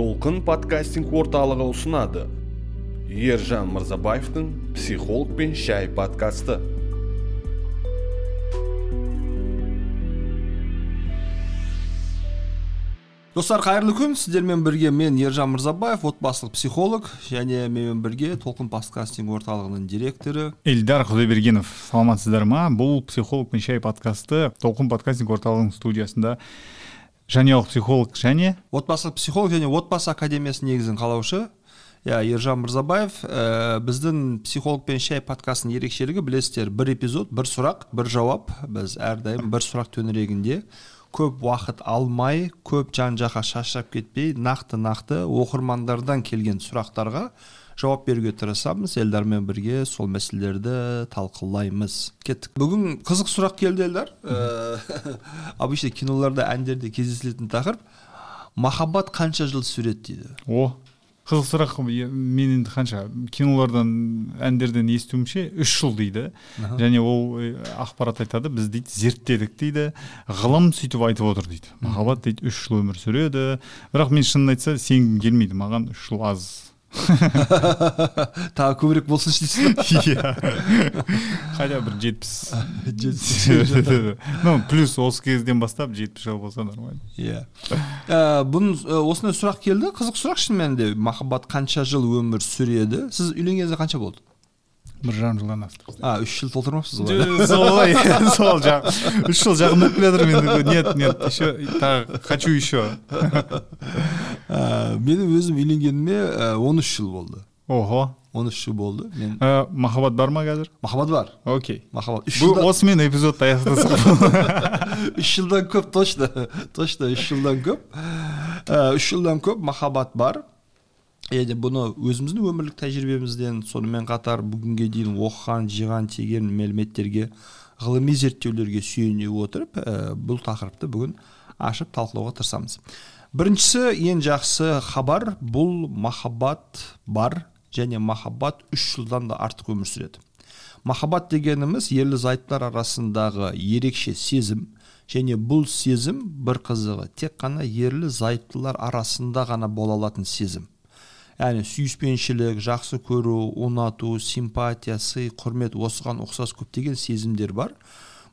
толқын подкастинг орталығы ұсынады. Ержан мырзабаевтың психолог пен шай подкасты. Достар қайырлы күн. Сіздермен бірге мен ержан мырзабаев отбасылық психолог және менімен бірге толқын подкастинг орталығының директоры. Эльдар құдайбергенов саламатсыздар ма? Бұл психолог пен шай подкасты толқын подкастинг орталығының студиясында жанұялық психолог және отбасылық психолог және отбасы академиясының негізін қалаушы. Иә ержан мырзабаев ә, біздің психолог пен шай подкастының ерекшелігі білесіздер бір эпизод бір сұрақ бір жауап. Біз әрдайым бір сұрақ төңірегінде көп уақыт алмай көп жан жаққа шашырап кетпей нақты нақты оқырмандардан келген сұрақтарға жауап беруге тырысамыз эльдармен бірге сол мәселелерді талқылаймыз. Кеттік. Бүгін қызық сұрақ келді эльдар ә, обычно киноларда әндерде кездесілетін тақырып махаббат қанша жыл сүреді дейді. О қызық сұрақ. Мен енді қанша кинолардан әндерден естуімше үш жыл дейді. Және ол ақпарат айтады біз дейді зерттедік дейді ғылым сөйтіп айтып отыр дейді. Махаббат дейді үш жыл өмір сүреді бірақ мен шынын айтса сенгім келмейді маған үш жыл аз. тағы көбірек болсыншы дейсіз иә. Хотя бір жетпіс. Ну плюс осы кезден бастап жетпіс жыл болса нормально. Иә. Бұның осындай сұрақ келді. Қызық сұрақ шын мәнінде. Махаббат қанша жыл өмір сүреді? Сіз үйленгеніңізге қанша болды? Бір жарым жылдан асты а үш жыл толтырмапсыз ғой солай сол жақ үш жыл жақындап келе жатыр мен нет нет еще тағы хочу еще менің өзім үйленгеніме он үш жыл болды. Ого. Он үш жыл болды. Мен махаббат бар ма қазір? Махаббат бар. Окей. Махаббат. Үш бұл осымен эпизодты аяқтасақ үш жылдан көп точно. Точно үш жылдан көп. Үш жылдан көп махаббат бар. Және бұны өзіміздің өмірлік тәжірибемізден сонымен қатар бүгінге дейін оқыған жиған теген мәліметтерге ғылыми зерттеулерге сүйене отырып ә, бұл тақырыпты бүгін ашып талқылауға тырысамыз. Біріншісі ең жақсы хабар бұл махаббат бар және махаббат үш жылдан да артық өмір сүреді махаббат дегеніміз ерлі зайыптылар арасындағы ерекше сезім және бұл сезім бір қызығы тек қана ерлі зайыптылар арасында ғана бола алатын сезім. Яғни сүйіспеншілік жақсы көру ұнату симпатия сый құрмет осыған ұқсас көптеген сезімдер бар.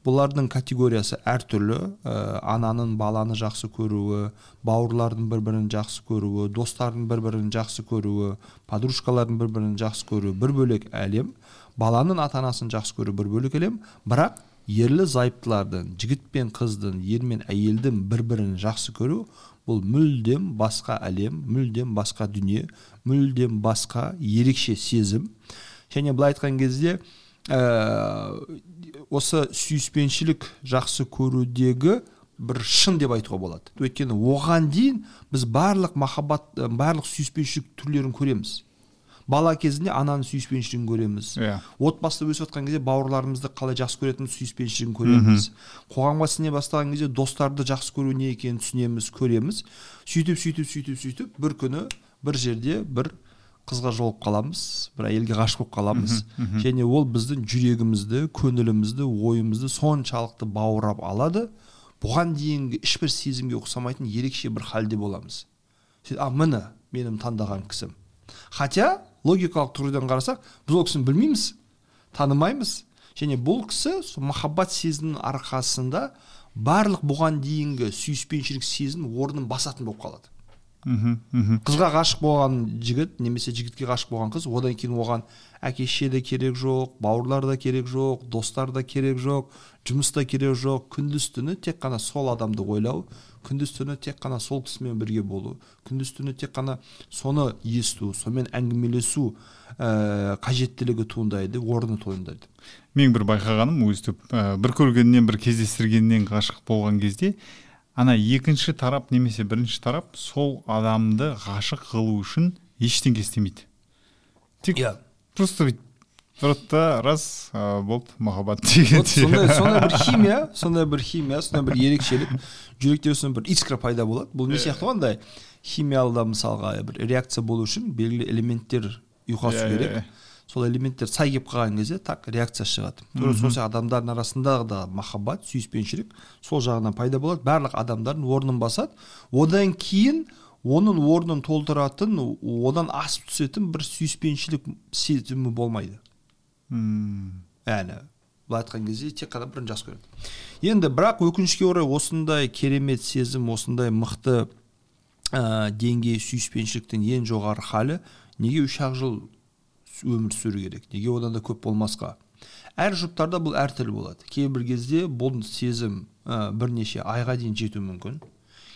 Бұлардың категориясы әртүрлі ә, ананың баланы жақсы көруі бауырлардың бір бірін жақсы көруі достардың бір бірін жақсы көруі подружкалардың бір бірін жақсы көруі бір бөлек әлем. Баланың ата анасын жақсы көру бір бөлек әлем. Бірақ ерлі зайыптылардың жігіт пен қыздың ер мен әйелдің бір бірін жақсы көру бұл мүлдем басқа әлем мүлдем басқа дүние мүлдем басқа ерекше сезім. Және былай айтқан кезде ә, осы сүйіспеншілік жақсы көрудегі бір шын деп айтуға болады. Өйткені оған дейін біз барлық махаббат барлық сүйіспеншілік түрлерін көреміз. Бала кезінде ананың сүйіспеншілігін көреміз. Иә. Yeah. отбасыда өсіп жатқан кезде бауырларымызды қалай жақсы көретініміз сүйіспеншілігін көреміз. Қоғамға сіңе бастаған кезде достарды жақсы көру не екенін түсінеміз көреміз. Сөйтіп сөйтіп сөйтіп сөйтіп бір күні бір жерде бір қызға жолығып қаламыз бір әйелге ғашық болып қаламыз. Және ол біздің жүрегімізді көңілімізді ойымызды соншалықты баурап алады. Бұған дейінгі ешбір сезімге ұқсамайтын ерекше бір халде боламыз. А міне менің таңдаған кісім хотя логикалық тұрғыдан қарасақ біз ол кісіні білмейміз танымаймыз. Және бұл кісі сол махаббат сезімінің арқасында барлық бұған дейінгі сүйіспеншілік сезім орнын басатын болып қалады. Мхм қызға ғашық болған жігіт немесе жігітке ғашық болған қыз одан кейін оған әке шеше де керек жоқ бауырлар да керек жоқ достар да керек жоқ жұмыс та керек жоқ. Күндіз түні тек қана сол адамды ойлау күндіз түні тек қана сол кісімен бірге болу күндіз түні тек қана соны есту сонымен әңгімелесу ә, қажеттілігі туындайды орны туындайды. Менің бір байқағаным өстіп ә, бір көргеннен бір кездестіргеннен ғашық болған кезде ана екінші тарап немесе бірінші тарап сол адамды ғашық қылу үшін ештеңе істемейді. Тек иә. просто бүйтіп тұрады да раз ә, болды махаббат деген вот сондай сондай бір химия сондай бір химия сондай бір ерекшелік. Жүректе сондай бір искра пайда болады. Бұл не сияқты ғой андай химиялы мысалға бір реакция болу үшін белгілі элементтер ұйқасу керек. Сол элементтер сай келіп қалған кезде так реакция шығады. Тура сол сияқты адамдардың арасында да махаббат сүйіспеншілік сол жағынан пайда болады. Барлық адамдардың орнын басады. Одан кейін оның орнын толтыратын одан асып түсетін бір сүйіспеншілік сезімі болмайды. Мм. Яғни былай айтқан кезде тек қана бірін жақсы көреді. Енді бірақ өкінішке орай осындай керемет сезім осындай мықты ә, деңгей сүйіспеншіліктің ең жоғары халі неге үш ақ жыл өмір сүру керек. Неге одан да көп болмасқа? Әр жұптарда бұл әртүрлі болады. Кейбір кезде бұл сезім ә, бірнеше айға дейін жетуі мүмкін.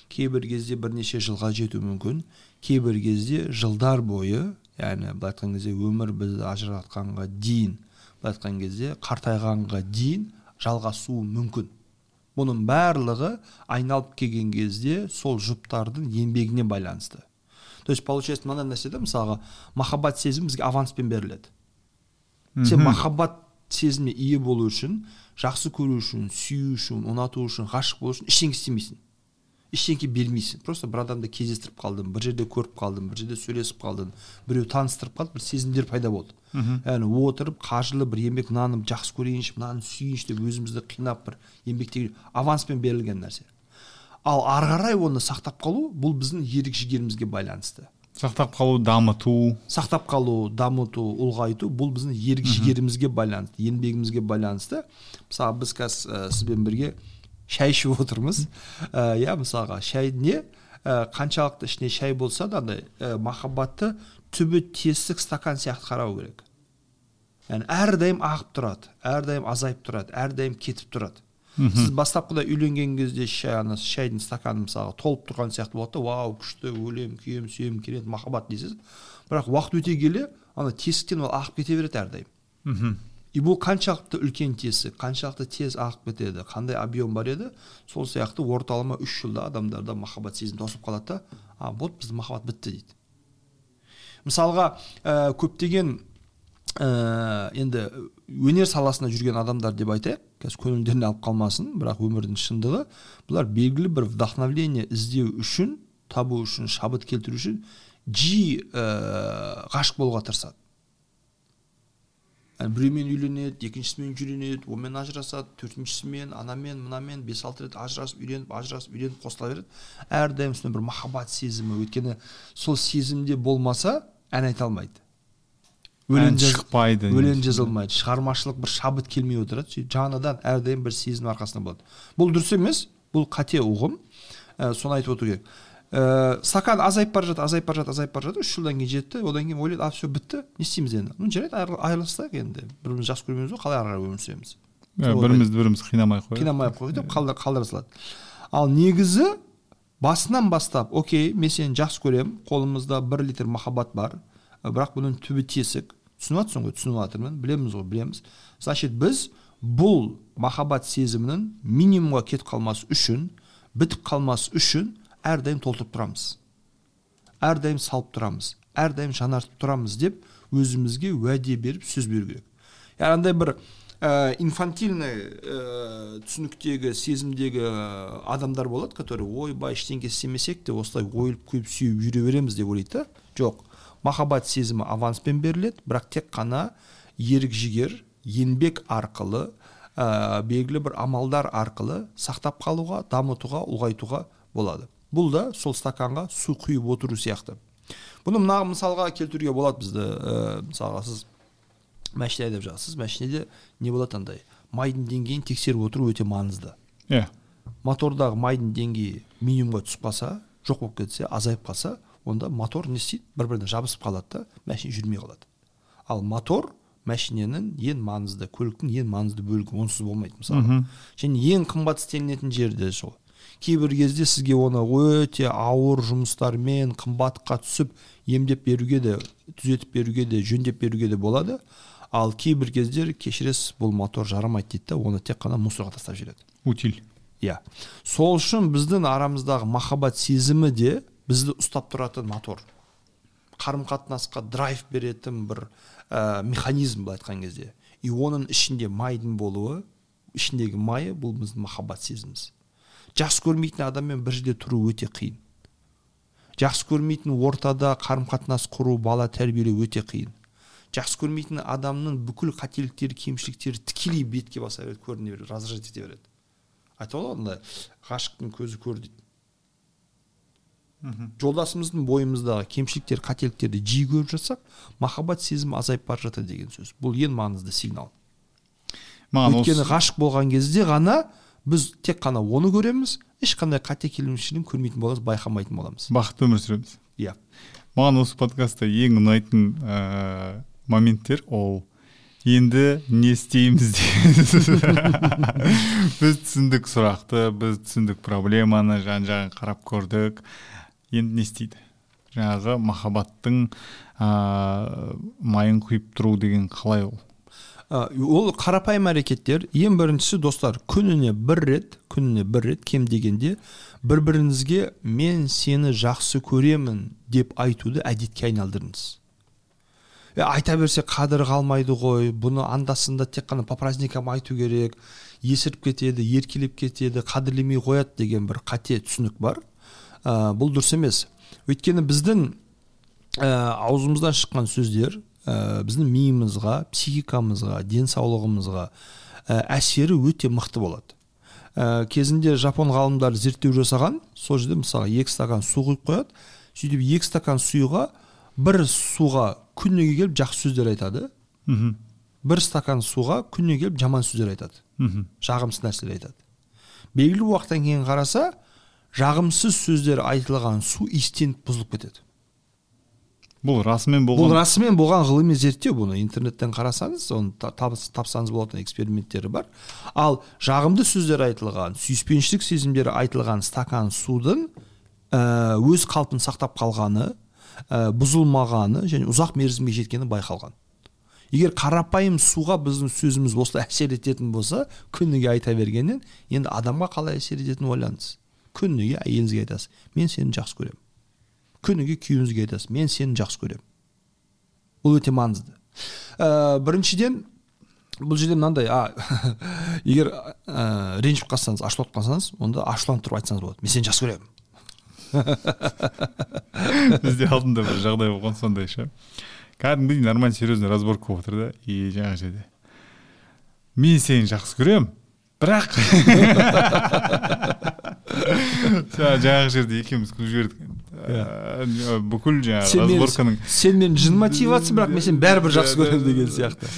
Кейбір кезде бірнеше жылға жетуі мүмкін. Кейбір кезде жылдар бойы яғни былай айтқан кезде өмір бізді ажыратқанға дейін былай айтқан кезде қартайғанға дейін жалғасуы мүмкін. Бұның барлығы айналып келген кезде сол жұптардың еңбегіне байланысты. То есть получается мынандай нәрсе да мысалға махаббат сезімі бізге аванспен беріледі. Сен махаббат сезіміне ие болу үшін жақсы көру үшін сүю үшін ұнату үшін ғашық болу үшін ештеңе істемейсің. Ештеңе бермейсің. Просто бір адамды кездестіріп қалдың бір жерде көріп қалдың бір жерде сөйлесіп қалдың біреу таныстырып қалды бір сезімдер пайда болды. Яғни отырып қажырлы бір еңбек мынаны жақсы көрейінші мынаны сүйейінші деп өзімізді қинап бір еңбектеген аванспен берілген нәрсе. Ал ары қарай оны сақтап қалу бұл біздің ерік жігерімізге байланысты. Сақтап қалу дамыту. Сақтап қалу дамыту ұлғайту бұл біздің ерік жігерімізге байланысты еңбегімізге байланысты. Мысалы біз қазір ә, сізбен бірге шай ішіп отырмыз. Иә мысалға шай не? Ә, қаншалықты ішіне шай болса да андай ә, махаббатты түбі тесік стакан сияқты қарау керек. Яғни әрдайым ағып тұрады әрдайым азайып тұрады әрдайым кетіп тұрады. Сіз бастапқыда үйленген кезде шай ана шайдың стаканы мысалға толып тұрған сияқты болады да вау күшті өлем күйем сүйем керемет махаббат дейсіз. Бірақ уақыт өте келе ана тесіктен ол ағып кете береді әрдайым. Мхм. И бұл қаншалықты үлкен тесік қаншалықты тез ағып кетеді қандай объем бар еді сол сияқты орталама үш жылда адамдарда махаббат сезімі тосып қалады да а болды біздің махаббат бітті дейді. Мысалға ә, көптеген ә, енді өнер саласында жүрген адамдар деп айтайық. Қазір көңілдеріне алып қалмасын бірақ өмірдің шындығы бұлар белгілі бір вдохновление іздеу үшін табу үшін шабыт келтіру үшін жиі ә, ғашық болуға тырысады. Yani біреумен үйленеді екіншісімен үйленеді онымен ажырасады төртіншісімен анамен мынамен бес алты рет ажырасып үйленіп ажырасып үйленіп қосыла береді. Әрдайым сондай бір махаббат сезімі өйткені сол сезімде болмаса ән айта алмайды. Өлең шықпайды өлең жазылмайды. Шығармашылық бір шабыт келмей отырады. Сөйтіп жаңадан әрдайым бір сезім арқасында болады. Бұл дұрыс емес бұл қате ұғым. Ә, соны айтып отыру керек. Ә, стакан азайып бара жатыр азайып бара жатыр азайып бара жатыр. Үш жылдан кейін жетті. Одан кейін ойлайды а все бітті. Не істейміз енді? Ну жарайды айырылысайық енді. Бір бірімізді жақсы көрмейміз ғой қалай ары қарай өмір сүреміз? Иә бірімізді біріміз қинамай ақ қояйық. Қинамай ақ қояйық деп қалдыра салады. Ал негізі басынан бастап окей мен сені жақсы көремін қолымызда бір литр махаббат бар. Бірақ бұның түбі тесік. Түсініп жатрсың ғой түсініп жатырмын білеміз ғой білеміз. Значит біз бұл махаббат сезімінің минимумға кетіп қалмас үшін бітіп қалмас үшін әрдайым толтырып тұрамыз. Әрдайым салып тұрамыз. Әрдайым жаңартып тұрамыз деп өзімізге уәде беріп сөз беру керек. Яғни бір ә, инфантильный ә, түсініктегі сезімдегі адамдар болады которые ойбай ештеңе істемесек те осылай ойылып күйіп сүйіп жүре береміз деп ойлайды да. Жоқ. Махаббат сезімі аванспен беріледі бірақ тек қана ерік жігер еңбек арқылы ә, белгілі бір амалдар арқылы сақтап қалуға дамытуға ұлғайтуға болады. Бұл да сол стаканға су құйып отыру сияқты. Бұны мына мысалға келтіруге болады бізді ә, мысалға сіз машина айдап жатырсыз машинеде не болады андай? Майдың деңгейін тексеріп отыру өте маңызды. Иә. Мотордағы майдың деңгейі минимумға түсіп қалса жоқ болып кетсе азайып қалса онда мотор не істейді бір біріне жабысып қалады да машина жүрмей қалады. Ал мотор машиненің ең маңызды көліктің ең маңызды бөлігі онсыз болмайды мысалы және ең қымбат істелінетін жері де сол. Кейбір кезде сізге оны өте ауыр жұмыстармен қымбатқа түсіп емдеп беруге де түзетіп беруге де жөндеп беруге де болады. Ал кейбір кездер кешіресіз бұл мотор жарамайды дейді да оны тек қана мусорға тастап жібереді. Утиль. Иә. Сол үшін біздің арамыздағы махаббат сезімі де бізді ұстап тұратын мотор. Қарым қатынасқа драйв беретін бір ә, механизм былай айтқан кезде. И оның ішінде майдың болуы ішіндегі майы бұл біздің махаббат сезіміміз. Жақсы көрмейтін адаммен бір жерде тұру өте қиын. Жақсы көрмейтін ортада қарым қатынас құру бала тәрбиелеу өте қиын. Жақсы көрмейтін адамның бүкіл қателіктері кемшіліктері тікелей бетке баса береді көріне береді раздражать ете береді. Айтып ғой андай ғашықтың көзі көр дейді жолдасымыздың бойымыздағы кемшіліктер қателіктерді жиі көріп жатсақ махаббат сезімі азайып бара жатыр деген сөз. Бұл ең маңызды сигнал. Маған өйткені ғашық болған кезде ғана біз тек қана оны көреміз ешқандай қате кемшілігін көрмейтін боламыз байқамайтын боламыз. Бақытты өмір сүреміз. Иә. Маған осы подкастта ең ұнайтын ә, моменттер ол. Енді не істейміз біз түсіндік сұрақты біз түсіндік проблеманы жан жағын қарап көрдік. Енді не істейді? Жаңағы махаббаттың ә, майын құйып тұру деген қалай ол? Ә, ол қарапайым әрекеттер. Ең біріншісі достар күніне бір рет күніне бір рет кем дегенде бір біріңізге мен сені жақсы көремін деп айтуды әдетке айналдырыңыз. Е, айта берсе қадірі қалмайды ғой. Бұны анда санда тек қана по праздникам айту керек. Есіріп кетеді еркелеп кетеді қадірлемей қояды деген бір қате түсінік бар. Ә, бұл дұрыс емес. Өйткені біздің ә, аузымыздан шыққан сөздер ә, біздің миымызға психикамызға денсаулығымызға ә, әсері өте мықты болады. Ә, кезінде жапон ғалымдары зерттеу жасаған сол жерде мысалы екі стакан су құйып қояды. Сөйтіп екі стакан суға бір суға күніге келіп жақсы сөздер айтады. Мхм. бір стакан суға күніне келіп жаман сөздер айтады. Мхм. Жағымсыз нәрселер айтады. Белгілі уақыттан кейін қараса жағымсыз сөздер айтылған су иістеніп бұзылып кетеді. Бұл расымен бұл болған расымен болған ғылыми зерттеу бұны. Интернеттен қарасаңыз оны тапсаңыз болатын эксперименттері бар. Ал жағымды сөздер айтылған сүйіспеншілік сезімдері айтылған стакан судың ә, өз қалпын сақтап қалғаны ә, бұзылмағаны және ұзақ мерзімге жеткені байқалған. Егер қарапайым суға біздің сөзіміз осылай әсер ететін болса күніге айта бергеннен енді адамға қалай әсер ететінін ойлаңыз. Күніге әйеліңізге айтасыз мен сені жақсы көремін күніге күйеуіңізге айтасыз мен сені жақсы көремін бұл өте маңызды. Ә, біріншіден бұл жерде мынандай а, егер ә, ренжіп қалсаңыз ашуланып қалсаңыз онда ашуланып тұрып айтсаңыз болады мен сені жақсы көремін бізде алдында бір жағдай болған сондай ше кәдімгідей нормально серьезный разборка болып жатыр да и жаңағы жерде. Мен сені жақсы көремін бірақ жаңағы жерде екеуміз күліп жібердік. Ә, бүкіл жаңағы разборканың сен мені жын мотивация бірақ мен сені бәрібір жақсы көремін деген сияқты.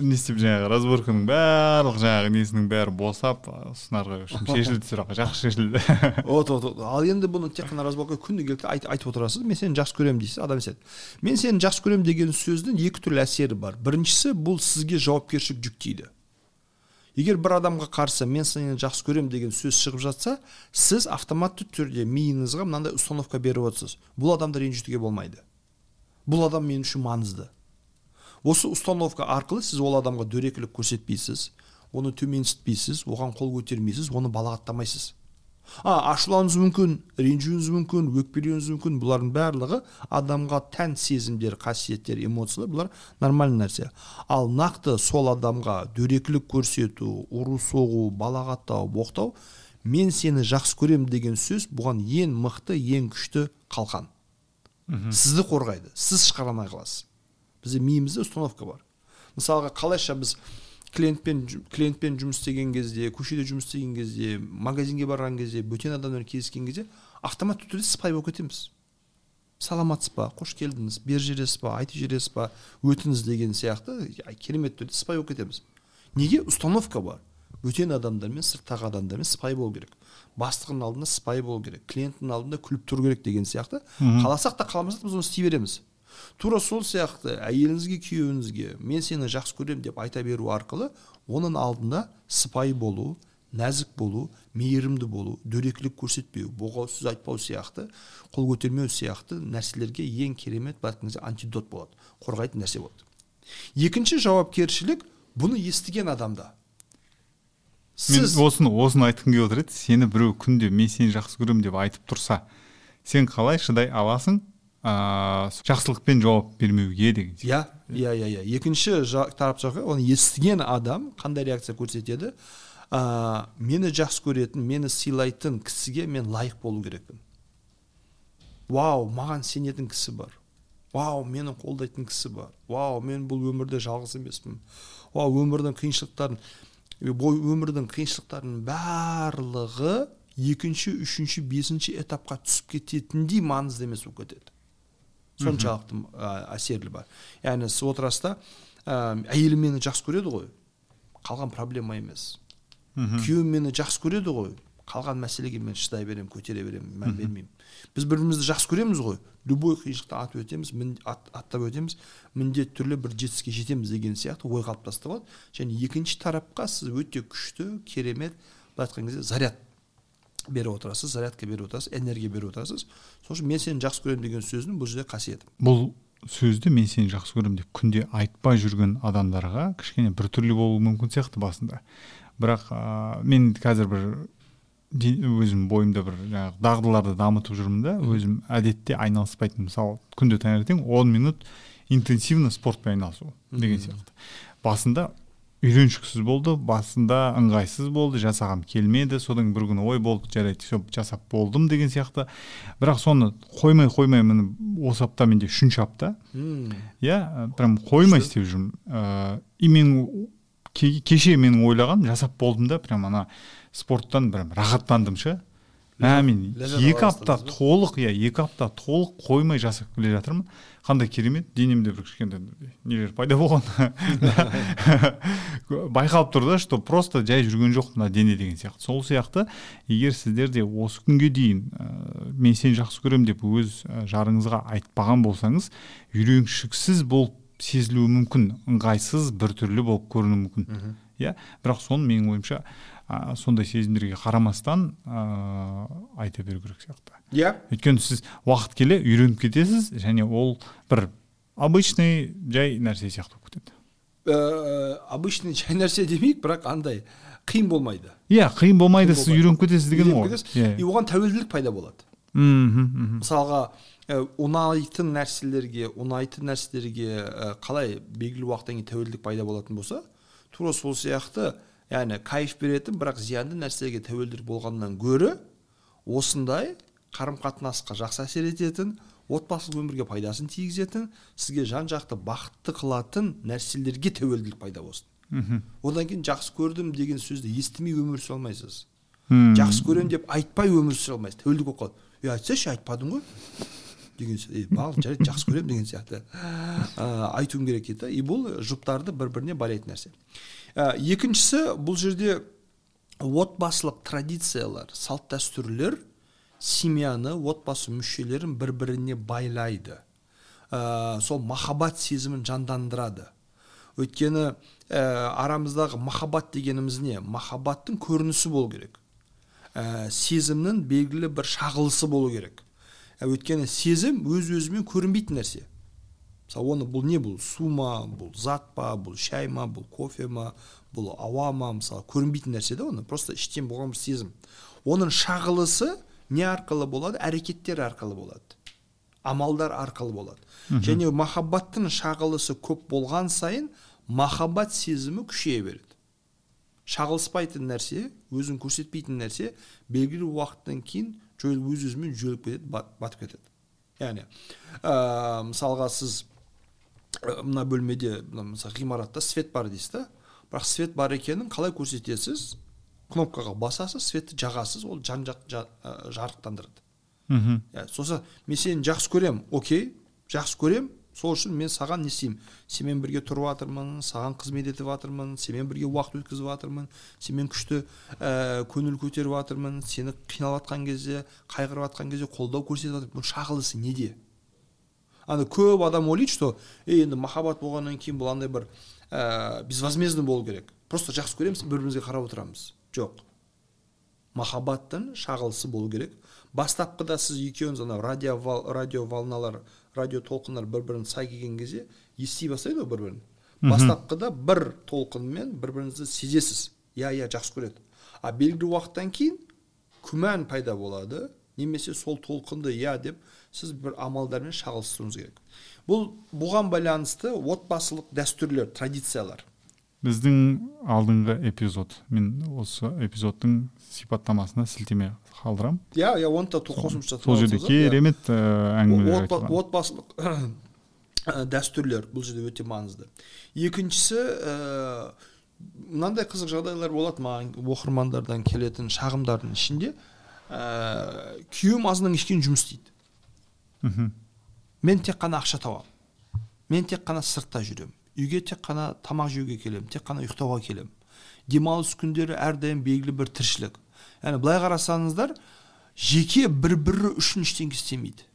не істеп жаңағы разборканың барлық жаңағы несінің бәрі босап общем, шешілді сұрақ жақсы шешілді. Вот вот вот. ал енді бұны тек қана разборка күнделікті айт, айтып отырасыз. Мен сені жақсы көремін дейсіз адам сен мен сені жақсы көремін деген сөздің екі түрлі әсері бар. Біріншісі бұл сізге жауапкершілік жүктейді. Егер бір адамға қарсы мен сені жақсы көремін деген сөз шығып жатса сіз автоматты түрде миыңызға мынандай установка беріп отырсыз. Бұл адамды ренжітуге болмайды. Бұл адам мен үшін маңызды. Осы установка арқылы сіз ол адамға дөрекілік көрсетпейсіз оны төменсітпейсіз оған қол көтермейсіз оны балағаттамайсыз. А ашулануыңыз мүмкін ренжуіңіз мүмкін өкпелеуіңіз мүмкін бұлардың барлығы адамға тән сезімдер қасиеттер эмоциялар бұлар нормальный нәрсе. Ал нақты сол адамға дөрекілік көрсету ұру соғу балағаттау боқтау мен сені жақсы көремін деген сөз бұған ең мықты ең күшті қалқан. Сізді қорғайды. Сіз шығара алмай қаласыз. Бізде миымызда установка бар. Мысалға қалайша біз клиентпен клиентпен жұмыс істеген кезде көшеде жұмыс істеген кезде магазинге барған кезде бөтен адамдармен кездескен кезде автоматты түрде сыпайы болып кетеміз. Саламатсыз ба? Қош келдіңіз. Бер жібересіз ба айтып жібересіз ба өтіңіз деген сияқты керемет түрде сыпайы болып кетеміз. Неге? Установка бар. Бөтен адамдармен сырттағы адамдармен сыпайы болу керек. Бастығының алдында сыпайы болу керек. Клиенттің алдында күліп тұру керек деген сияқты. Қаласақ та қаламасақ та біз оны істей береміз. Тура сол сияқты әйеліңізге күйеуіңізге мен сені жақсы көремін деп айта беру арқылы оның алдында сыпайы болу нәзік болу мейірімді болу дөрекілік көрсетпеу боғау сөз айтпау сияқты қол көтермеу сияқты нәрселерге ең керемет былай антидот болады қорғайтын нәрсе болады. Екінші жауапкершілік бұны естіген адамда. Мен осыны осыны айтқым келіп отыр еді. Сені біреу күнде мен сені жақсы көремін деп айтып тұрса сен қалай шыдай аласың? Ыыы жақсылықпен жауап бермеуге деген иә иә иә иә. Екінші жа- тарап жаққа оны естіген адам қандай реакция көрсетеді? Ә, мені жақсы көретін мені сыйлайтын кісіге мен лайық болу керекпін. Вау маған сенетін кісі бар. Вау мені қолдайтын кісі бар. Вау мен бұл өмірде жалғыз емеспін. Вау өмірдің қиыншылықтарын бой өмірдің қиыншылықтарының барлығы екінші үшінші бесінші этапқа түсіп кететіндей маңызды емес болып кетеді. Соншалықты ә, әсерлі бар. Яғни сіз отырасыз да ә, әйелім мені жақсы көреді ғой қалған проблема емес. Күйеуім мені жақсы көреді ғой қалған мәселеге мен шыдай беремін көтере беремін мән бермеймін. Біз бір бірімізді жақсы көреміз ғой любой қиыншылықты атып өтеміз ат, аттап өтеміз міндетті түрде бір жетістікке жетеміз деген сияқты ой қалыптасты болады және екінші тарапқа сіз өте күшті керемет былай айтқан кезде заряд беріп отырасыз зарядка беріп отырасыз энергия беріп отырасыз. Сол үшін мен сені жақсы көремін деген сөздің бұл жерде қасиеті. Бұл сөзді мен сені жақсы көремін деп күнде айтпай жүрген адамдарға кішкене біртүрлі болуы мүмкін сияқты басында. Бірақ ә, мен қазір бір өзім бойымда бір жаңағы дағдыларды дамытып жүрмін да өзім әдетте айналыспайтын мысалы күнде таңертең он минут интенсивно спортпен айналысу деген сияқты. Басында үйреншіксіз болды басында ыңғайсыз болды жасағым келмеді содан бір күні ой болды жарайды все жасап болдым деген сияқты. Бірақ соны қоймай қоймай міне осы апта менде үшінші апта. Иә прям қоймай істеп жүрмін. Ыыы и мен кеше менің ойлағаным жасап болдым да прям ана спорттан бір рахаттандым ше. Мә мен екі апта толық иә екі апта толық қоймай жасап келе жатырмын. Қандай керемет денемде бір кішкентай нелер пайда болған. Байқалып тұр да что просто жай жүрген жоқ мына дене деген сияқты. Сол сияқты егер сіздер де осы күнге дейін ә, мен сені жақсы көремін деп өз жарыңызға айтпаған болсаңыз үйреншіксіз болып сезілуі мүмкін ыңғайсыз біртүрлі болып көрінуі мүмкін. Иә бірақ соны менің ойымша ә, сондай сезімдерге қарамастан ә, айта беру керек сияқты. Иә. Yeah. өйткені сіз уақыт келе үйреніп кетесіз және ол бір обычный жай нәрсе сияқты болып кетеді. Ә, обычный жай нәрсе демейік бірақ андай қиын болмайды. Иә қиын болмайды сіз үйреніп кетесіз деген ғой. yeah. и оған тәуелділік пайда болады. Мхм мысалға ұнайтын нәрселерге ұнайтын нәрселерге қалай белгілі уақыттан кейін тәуелділік пайда болатын болса тура сол сияқты яғни кайф беретін бірақ зиянды нәрсеге тәуелді болғаннан гөрі осындай қарым қатынасқа жақсы әсер ететін отбасылық өмірге пайдасын тигізетін сізге жан жақты бақытты қылатын нәрселерге тәуелділік пайда болсын. Мхм. Одан кейін жақсы көрдім деген сөзді естімей өмір сүре алмайсыз. Жақсы көремін деп айтпай өмір сүре алмайсыз. Тәуелдік болып қалады. Е айтсайшы айтпадың ғой деген е маған жарайды жақсы көремін деген сияқты. Ә, айтуым керек дейді и бұл жұптарды бір біріне байлайтын нәрсе. Ә, екіншісі бұл жерде отбасылық традициялар салт дәстүрлер семьяны отбасы мүшелерін бір біріне байлайды. Ә, сол махаббат сезімін жандандырады. Өйткені ә, арамыздағы махаббат дегеніміз не? Махаббаттың көрінісі болу керек. Ә, сезімнің белгілі бір шағылысы болу керек. Ә, өйткені сезім өз өзімен көрінбейтін нәрсе. Мысалы оны бұл не бұл су ма бұл зат па бұл шай ма бұл кофе ма бұл ауа ма мысалы көрінбейтін нәрсе да оны просто іштен болған бір сезім. Оның шағылысы не арқылы болады әрекеттер арқылы болады амалдар арқылы болады. Және махаббаттың шағылысы көп болған сайын махаббат сезімі күшейе береді. Шағылыспайтын нәрсе өзін көрсетпейтін нәрсе белгілі уақыттан кейін жойылып өз өзімен жойылып кетеді батып кетеді. Яғни ә, мысалға сіз мына бөлмеде мысалы ғимаратта свет бар дейсіз да? Бірақ свет бар екенін қалай көрсетесіз? Кнопкаға басасыз светті жағасыз ол жан жақ жа, жарықтандырады. Мхм. Иә сосын мен сені жақсы көремін окей жақсы көремін сол үшін мен саған не істеймін? Сенімен бірге тұрып жатырмын саған қызмет етіп жатырмын сенімен бірге уақыт өткізіп жатырмын сенімен күшті ә, көңіл көтеріп жатырмын сені қиналып жатқан кезде қайғырып жатқан кезде қолдау көрсетіп жатырмын бұның шағылысы неде? Ана көп адам ойлайды что ей енді махаббат болғаннан кейін бұл андай бір ә, безвозмездно болу керек. Просто жақсы көреміз бір бірімізге қарап отырамыз жоқ. Махаббаттың шағылысы болу керек. Бастапқыда сіз екеуіңіз анау радио, радио волналар радио толқындар бір бірін сай келген кезде ести бастайды ғой бір бірін бастапқыда бір толқынмен бір біріңізді сезесіз. Иә иә жақсы көреді. А белгілі уақыттан кейін күмән пайда болады. Немесе сол толқынды иә деп сіз бір амалдармен шағылыстыруыңыз керек. Бұл бұған байланысты отбасылық дәстүрлер традициялар. Біздің алдыңғы эпизод. Мен осы эпизодтың сипаттамасына сілтеме қалдырамын иә иә оны да қосымша сол жерде керемет әңгімелер айтылған. отбасылық дәстүрлер бұл жерде өте маңызды. Екіншісі мынандай қызық жағдайлар болады маған оқырмандардан келетін шағымдардың ішінде. Ә, күйеуім азаннан кешке жұмыс істейді. Мхм. Мен тек қана ақша табамын. Мен тек қана сыртта жүремін. Үйге тек қана тамақ жеуге келемін тек қана ұйықтауға келемін. Демалыс күндері әрдайым белгілі бір тіршілік. Яғни былай қарасаңыздар жеке бір бірі үшін ештеңе істемейді.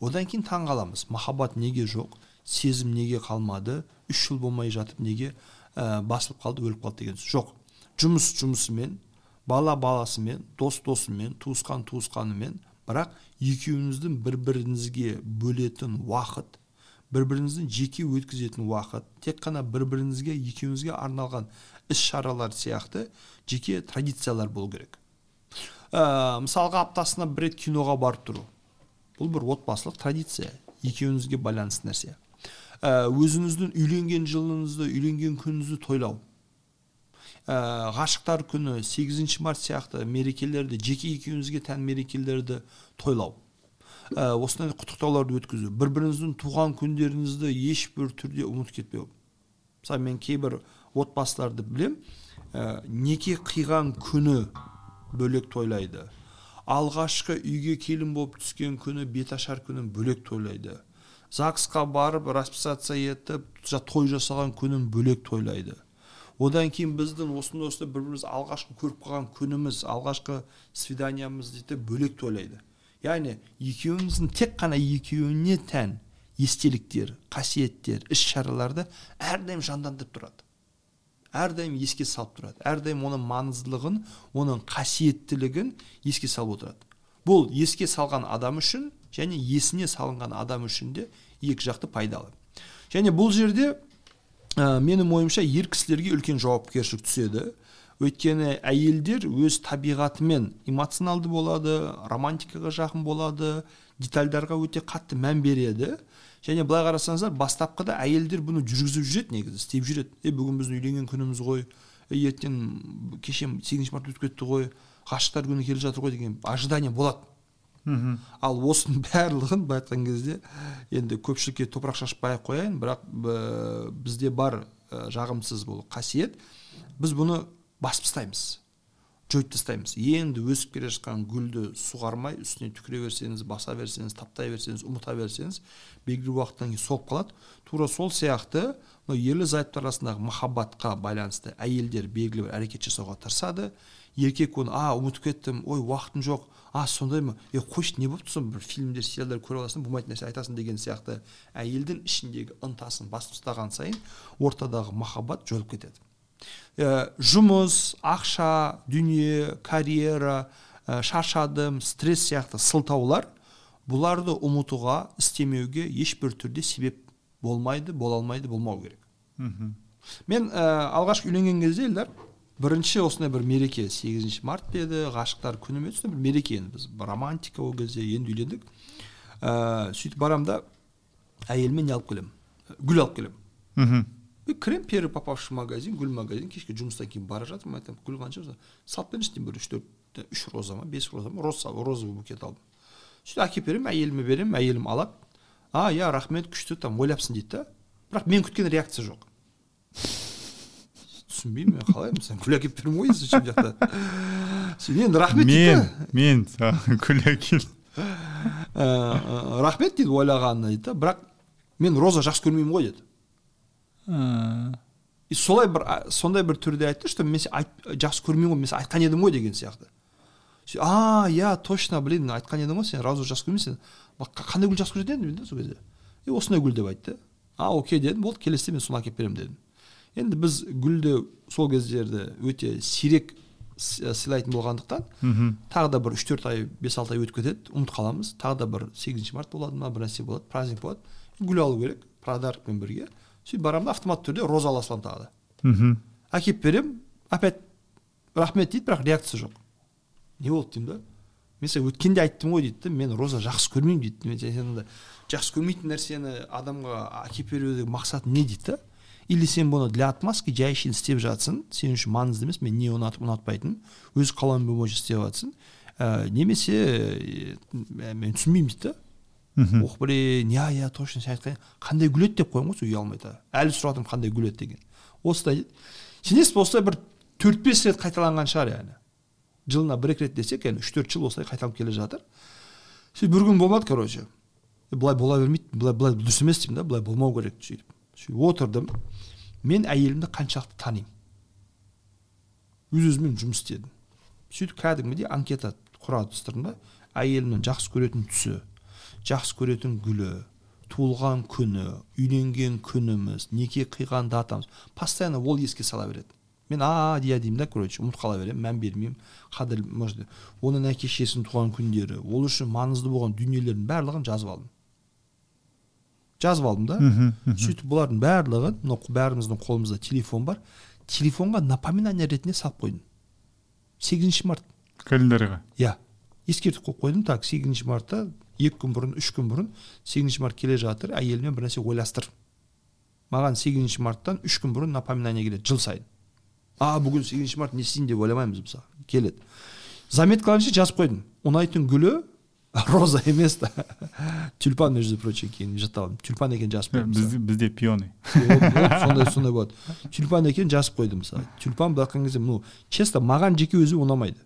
Одан кейін таң қаламыз махаббат неге жоқ? Сезім неге қалмады? Үш жыл болмай жатып неге ә, басылып қалды өліп қалды деген жоқ. Жұмыс жұмысымен бала баласымен дос досымен туысқан туысқанымен бірақ екеуіңіздің бір біріңізге бөлетін уақыт бір біріңіздің жеке өткізетін уақыт тек қана бір біріңізге екеуіңізге арналған іс шаралар сияқты жеке традициялар болу керек. Ә, мысалға аптасына бір рет киноға барып тұру. Бұл бір отбасылық традиция екеуіңізге байланысты нәрсе. Ә, өзіңіздің үйленген жылыңызды үйленген күніңізді тойлау. Ә, ғашықтар күні 8 март сияқты мерекелерді жеке екеуіңізге тән мерекелерді тойлау. Ә, осындай құттықтауларды өткізу. Бір біріңіздің туған күндеріңізді ешбір түрде ұмытып кетпеу. Мысалы мен кейбір отбасыларды білем. Ә, неке қиған күні бөлек тойлайды. Алғашқы үйге келін болып түскен күні беташар күнін бөлек тойлайды. Загсқа барып расписация етіп той жасаған күнін бөлек тойлайды. Одан кейін біздің осындай осындай бір бірімізді алғашқы көріп қалған күніміз алғашқы свиданиямыз дейді бөлек тойлайды яғни екеуіңіздің тек қана екеуіне тән естеліктер қасиеттер іс шараларды әрдайым жандандырып тұрады. Әрдайым еске салып тұрады. Әрдайым оның маңыздылығын оның қасиеттілігін еске салып отырады. Бұл еске салған адам үшін және есіне салынған адам үшін де екі жақты пайдалы. Және бұл жерде ә, менің ойымша ер кісілерге үлкен жауапкершілік түседі. Өйткені әйелдер өз табиғатымен эмоционалды болады романтикаға жақын болады детальдарға өте қатты мән береді. Және былай қарасаңыздар бастапқыда әйелдер бұны жүргізіп жүреді негізі істеп жүреді. Е бүгін біздің үйленген күніміз ғой ертең кеше сегізінші март өтіп кетті ғой ғашықтар күні келе жатыр ғой деген ожидание болады. Ал осының барлығын былай айтқан кезде енді көпшілікке топырақ шашпай ақ қояйын бірақ бізде бар жағымсыз бұл қасиет. Біз бұны басып тастаймыз жойып тастаймыз. Енді өсіп келе жатқан гүлді суғармай үстіне түкіре берсеңіз баса берсеңіз таптай берсеңіз ұмыта берсеңіз белгілі уақыттан кейін солып қалады. Тура сол сияқты мынау ерлі зайыптылар арасындағы махаббатқа байланысты әйелдер белгілі бір әрекет жасауға тырысады. Еркек оны а ұмытып кеттім ой уақытым жоқ а сондай ма? Е қойшы не болыпты соны бір фильмдер сериалдар көріп аласың болмайтын нәрсе айтасың деген сияқты әйелдің ішіндегі ынтасын басып тастаған сайын ортадағы махаббат жойылып кетеді. Ә, жұмыс ақша дүние карьера ә, шаршадым стресс сияқты сылтаулар бұларды ұмытуға істемеуге ешбір түрде себеп болмайды бола алмайды болмау керек. Мхм. Мен ә, алғашқы үйленген кезде елдар бірінші осындай бір мереке сегізінші март деді ғашықтар күні ме бір мереке енді біз романтика ол кезде енді үйлендік. Ә, сөйтіп барамын да әйеліме не алып келемін? Гүл алып келемін. Мхм. Кіремін первый попавший магазин гүл магазин. Кешке жұмыстан кейін бара жатырмын айтамын гүл қанша салып беріңізші деймін бір үш төрт үш роза ма бес роза ма? Роза розовый букет алдым. Сөйтіп әкеліп беремін әйеліме беремін әйелім алады. А иә рахмет күшті там ойлапсың дейді да. Бірақ мен күткен реакция жоқ. Түсінбеймін мен қалай мысалы гүл әкеліп беремін ғой осы жақта сен енді рахмет мен мен саған гүл әкел рахмет дейді ойлағанына дейді да бірақ мен роза жақсы көрмеймін ғой деді. И солай бір сондай бір түрде айтты что мен жақсы көрмеймін ғой мен айтқан едім ғой деген сияқты. А иә точно блин айтқан едің ғой сен роза жақсы көрмейсің қандай гүл жақсы көретін едің? сол кезде. И осындай гүл деп айтты. А окей дедім болды келесіде мен соны әкеліп беремін дедім. Енді біз гүлді сол кездерді өте сирек сыйлайтын болғандықтан мхм. тағы да бір үш төрт ай бес алты ай өтіп кетеді ұмытып қаламыз. Тағы да бір сегізінші март болады ма бір нәрсе болады праздник болады. Гүл алу керек подаркпен бірге. Сөйтіп барамын да автоматты түрде роза ала саламын тағы да. Мхм. Әкеліп беремін опять рахмет дейді бірақ реакция жоқ. Не болды деймін да. Мен саған өткенде айттым ғой дейді да мен роза жақсы көрмеймін дейді. Мен жақсы көрмейтін нәрсені адамға әкеліп берудегі мақсат не дейді да или сен бұны для отмазки жай әшейін істеп жатсың сен үшін маңызды емес мен не ұнатып ұнатпайтынын өз қалауың бойынша істеп жатсың ә, немесе ә, мен түсінбеймін дейді да. Ох блин иә иә точно сен айтқан қандай гүл еді деп қоямын ғой сол ұялмай әлі сұрап жатырмын қандай гүл еді деген. Осылай сенесіз осылай бір төрт бес рет қайталанған шығар яғни. Жылына бір екі рет десек яғни үш төрт жыл осылай қайталанып келе жатыр. Сөйтіп бір күн болмады короче. Былай бола бермейді былай былай дұрыс емес деймін да былай болмау керек сөйтіп. Отырдым мен әйелімді қаншалықты танимын өз өзіммен жұмыс істедім сөйтіп кәдімгідей анкета құра түстірдім да әйелімнің жақсы көретін түсі жақсы көретін гүлі туылған күні үйленген күніміз неке қиған датамыз постоянно ол еске сала береді мен а иә деймін да короче ұмытып қала беремін мән бермеймін қадір может оның әке шешесінің туған күндері ол үшін маңызды болған дүниелердің барлығын жазып алдым жазып алдым да. Сөйтіп бұлардың барлығын мынау бәріміздің қолымызда телефон бар. Телефонға напоминание ретінде салып қойдым. Сегізінші март. Календарьға? Иә. Ескертіп қойып қойдым. Так сегізінші мартта екі күн бұрын үш күн бұрын сегізінші март келе жатыр әйеліме бір нәрсе ойластыр. Маған сегізінші марттан үш күн бұрын напоминание келеді жыл сайын. А бүгін сегізінші март не істейін деп ойламаймыз мысалы. Келеді. Заметкаларымша жазып қойдым. Ұнайтын гүлі роза емес та тюльпан между прочим кейін жаттап тюльпан екенін жазып қойдым бізде бізде пионы сондай сондай болады тюльпан екенін жазып қойдым мысалы тюльпан былай айтқан кезде ну честно маған жеке өзі ұнамайды.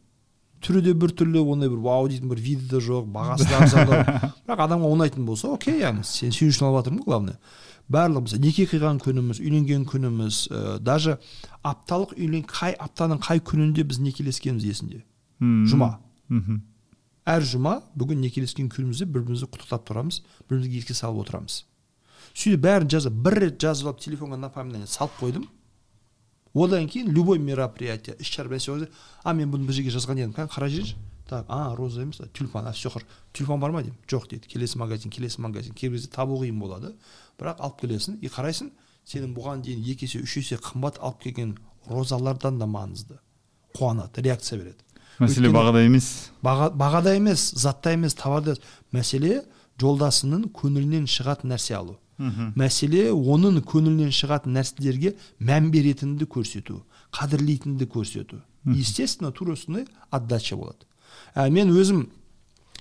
Түрі де біртүрлі ондай бір вау дейтін бір виді де жоқ бағасы да арзандау бірақ адамға ұнайтын болса окей яғни сен сен үшін алып жатырмын ғой главное. Барлығымыз неке қиған күніміз үйленген күніміз ә, даже апталық үйлен қай аптаның қай күнінде біз некелескеніміз есінде? Жұма. Мхм әр жұма бүгін некелескен күнімізде бір бірімізді құттықтап тұрамыз бір бірімізге еске салып отырамыз сөйтіп бәрін жазып бір рет жазып алып телефонға напоминание салып қойдым одан кейін любой мероприятие іс шара нәрсе а мен бұны бір жерге жазған едім кәне қарай жіберші так а роза емес тюльпан а все тюльпан бар ма деймін жоқ дейді келесі магазин келесі магазин кейбір кезде табу қиын болады бірақ алып келесің и қарайсың сенің бұған дейін екі есе үш есе қымбат алып келген розалардан да маңызды қуанады реакция береді мәселе бағада емес. баға, бағада емес затта емес товарда мәселе жолдасының көңілінен шығатын нәрсе алу. Мәселе оның көңілінен шығатын нәрселерге мән беретінді көрсету қадірлейтінді көрсету. Естественно тура осындай отдача болады. Ә, мен өзім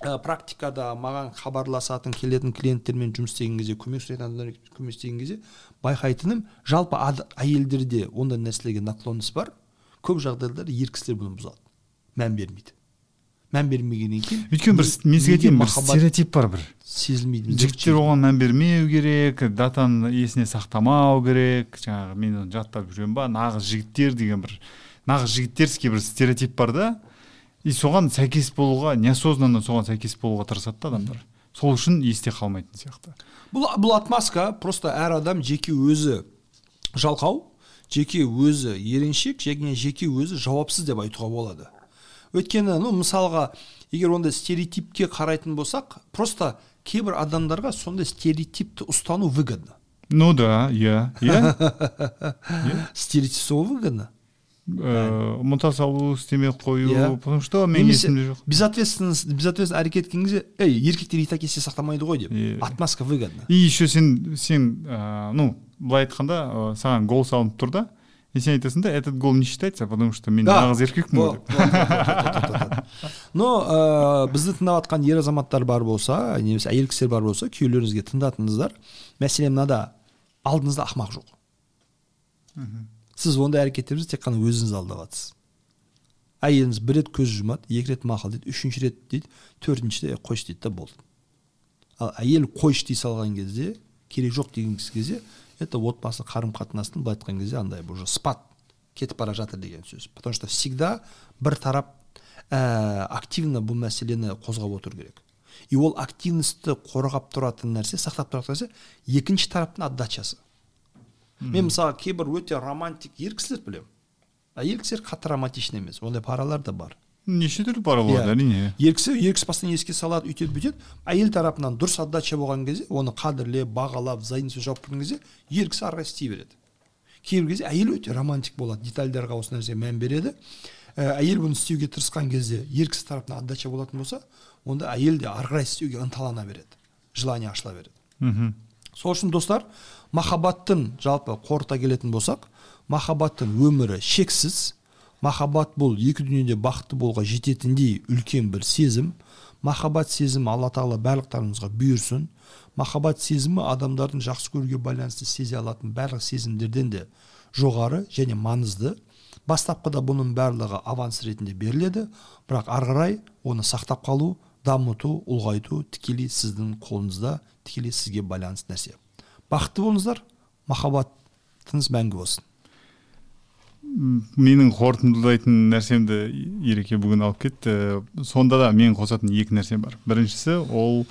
ә, практикада маған хабарласатын келетін клиенттермен жұмыс істеген кезде көмек сұрайтын адамдармен көмек істеген кезде байқайтыным жалпы әйелдерде ондай нәрселерге наклонность бар. Көп жағдайларда ер кісілер бұны бұзады. Мән бермейді мән бермегеннен кейін өйткені бір мен сізге айтайын бір стереотип бар бір сезілмейді жігіттер оған мән бермеу керек датаны есіне сақтамау керек жаңағы мен оны жаттап жүремін ба нағыз жігіттер деген бір нағыз жігіттерский бір стереотип бар да и соған сәйкес болуға неосознанно соған сәйкес болуға тырысады да адамдар сол үшін есте қалмайтын сияқты бұл бұл отмазка просто әр адам жеке өзі жалқау жеке өзі ереншек және жеке өзі жауапсыз деп айтуға болады өйткені ну мысалға егер ондай стереотипке қарайтын болсақ просто кейбір адамдарға сондай стереотипті ұстану выгодно. Ну да иә иә. Стереотип сол выгодно? Ұмыта салу істемей қою Иә. потому что менің есімде жоқ. безответственность безответственно әрекет еткен кезде ей еркектер и так есте сақтамайды ғой деп. Отмазка выгодно и еще сен сен ә, ну былай айтқанда ә, саған гол салынып тұр да? Сен айтасың да этот гол не считается потому что мен нағыз еркекпін ғой деп но ә, бізді тыңдап жатқан ер азаматтар бар болса немесе әйел кісілер бар болса күйеулеріңізге тыңдатыңыздар. Мәселе мынада алдыңызда ақымақ жоқ. Сіз ондай әрекеттеріңізді тек қана өзіңіз алдап жатсыз әйеліңіз бір рет көз жұмады екі рет мақұл дейді үшінші рет дейді төртіншіде «Е, қойшы дейді да болды. Ал әйел қойшы дей салған кезде керек жоқ деген кезде это отбасы қарым қатынастың былай айтқан кезде андай уже спад кетіп бара жатыр деген сөз. Потому что всегда бір тарап ә, активно бұл мәселені қозғап отыру керек. И ол активностьті қорғап тұратын нәрсе сақтап тұратын нәрсе екінші тараптың отдачасы. Мен мысалы кейбір өте романтик ер кісілер білемін. Әйел кісілер қатты романтичный емес. Ондай паралар да бар. Неше түрлі пара болады Иә. әрине? Ер кісі ер кісі постоянно еске салады өйтеді бүйтеді. Әйел тарапынан дұрыс отдача болған кезде оны қадірлеп бағалап взаимностью жауап берген кезде ер кісі ары қарай істей береді. Кейбір кезде әйел өте романтик болады детальдарға осы нәрсеге мән береді. Ә, әйел бұны істеуге тырысқан кезде ер кісі тарапынан отдача болатын болса онда әйел де ары қарай істеуге ынталана береді желание ашыла береді. Мхм. Сол үшін достар махаббаттың жалпы қорыта келетін болсақ махаббаттың өмірі шексіз махаббат бұл екі дүниеде бақытты болуға жететіндей үлкен бір сезім. Махаббат сезімі алла тағала барлықтарыңызға бұйырсын. Махаббат сезімі адамдардың жақсы көруге байланысты сезе алатын барлық сезімдерден де жоғары және маңызды. Бастапқыда бұның барлығы аванс ретінде беріледі. Бірақ ары қарай оны сақтап қалу дамыту ұлғайту тікелей сіздің қолыңызда тікелей сізге байланысты нәрсе. Бақытты болыңыздар. Махаббатыңыз мәңгі болсын. Менің қорытындылайтын нәрсемді ереке бүгін алып кетті. Сонда да мен қосатын екі нәрсем бар. Біріншісі ол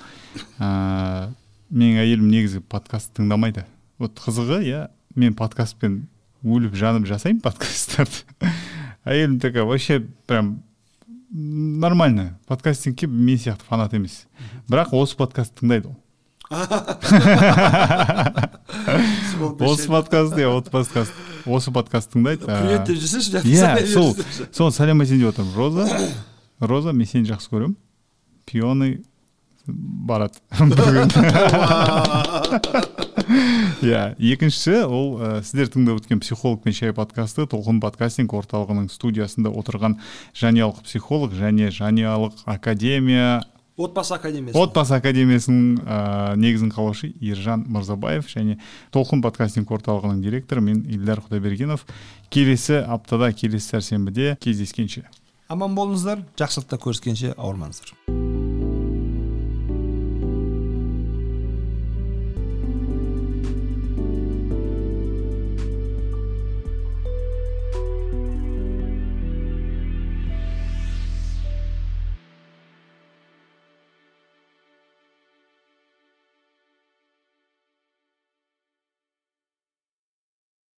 ә, менің әйелім негізі подкаст тыңдамайды. Вот қызығы иә мен подкастпен өліп жанып жасаймын подкасттарды. Әйелім такая вообще прям нормально. Подкастингке мен сияқты фанат емес. Бірақ осы подкастты тыңдайды ол. осы подкаст иә осы подкаст. Осы подкаст тыңдайды привет деп жүрсеңші иә сол сәлем айтайын деп отырмын. Роза роза мен сені жақсы көремін. Пионы барады иә екіншісі ол ә, сіздер тыңдап өткен психолог пен шай подкасты толқын подкастинг орталығының студиясында отырған жанұялық психолог және жанұялық академия отбасы академиясы. Отбасы академиясының ә, негізін қалаушы ержан мырзабаев және толқын подкастинг орталығының директоры мен ильдар құдайбергенов. Келесі аптада келесі сәрсенбіде кездескенше. Аман болыңыздар жақсылықта көріскенше ауырмаңыздар.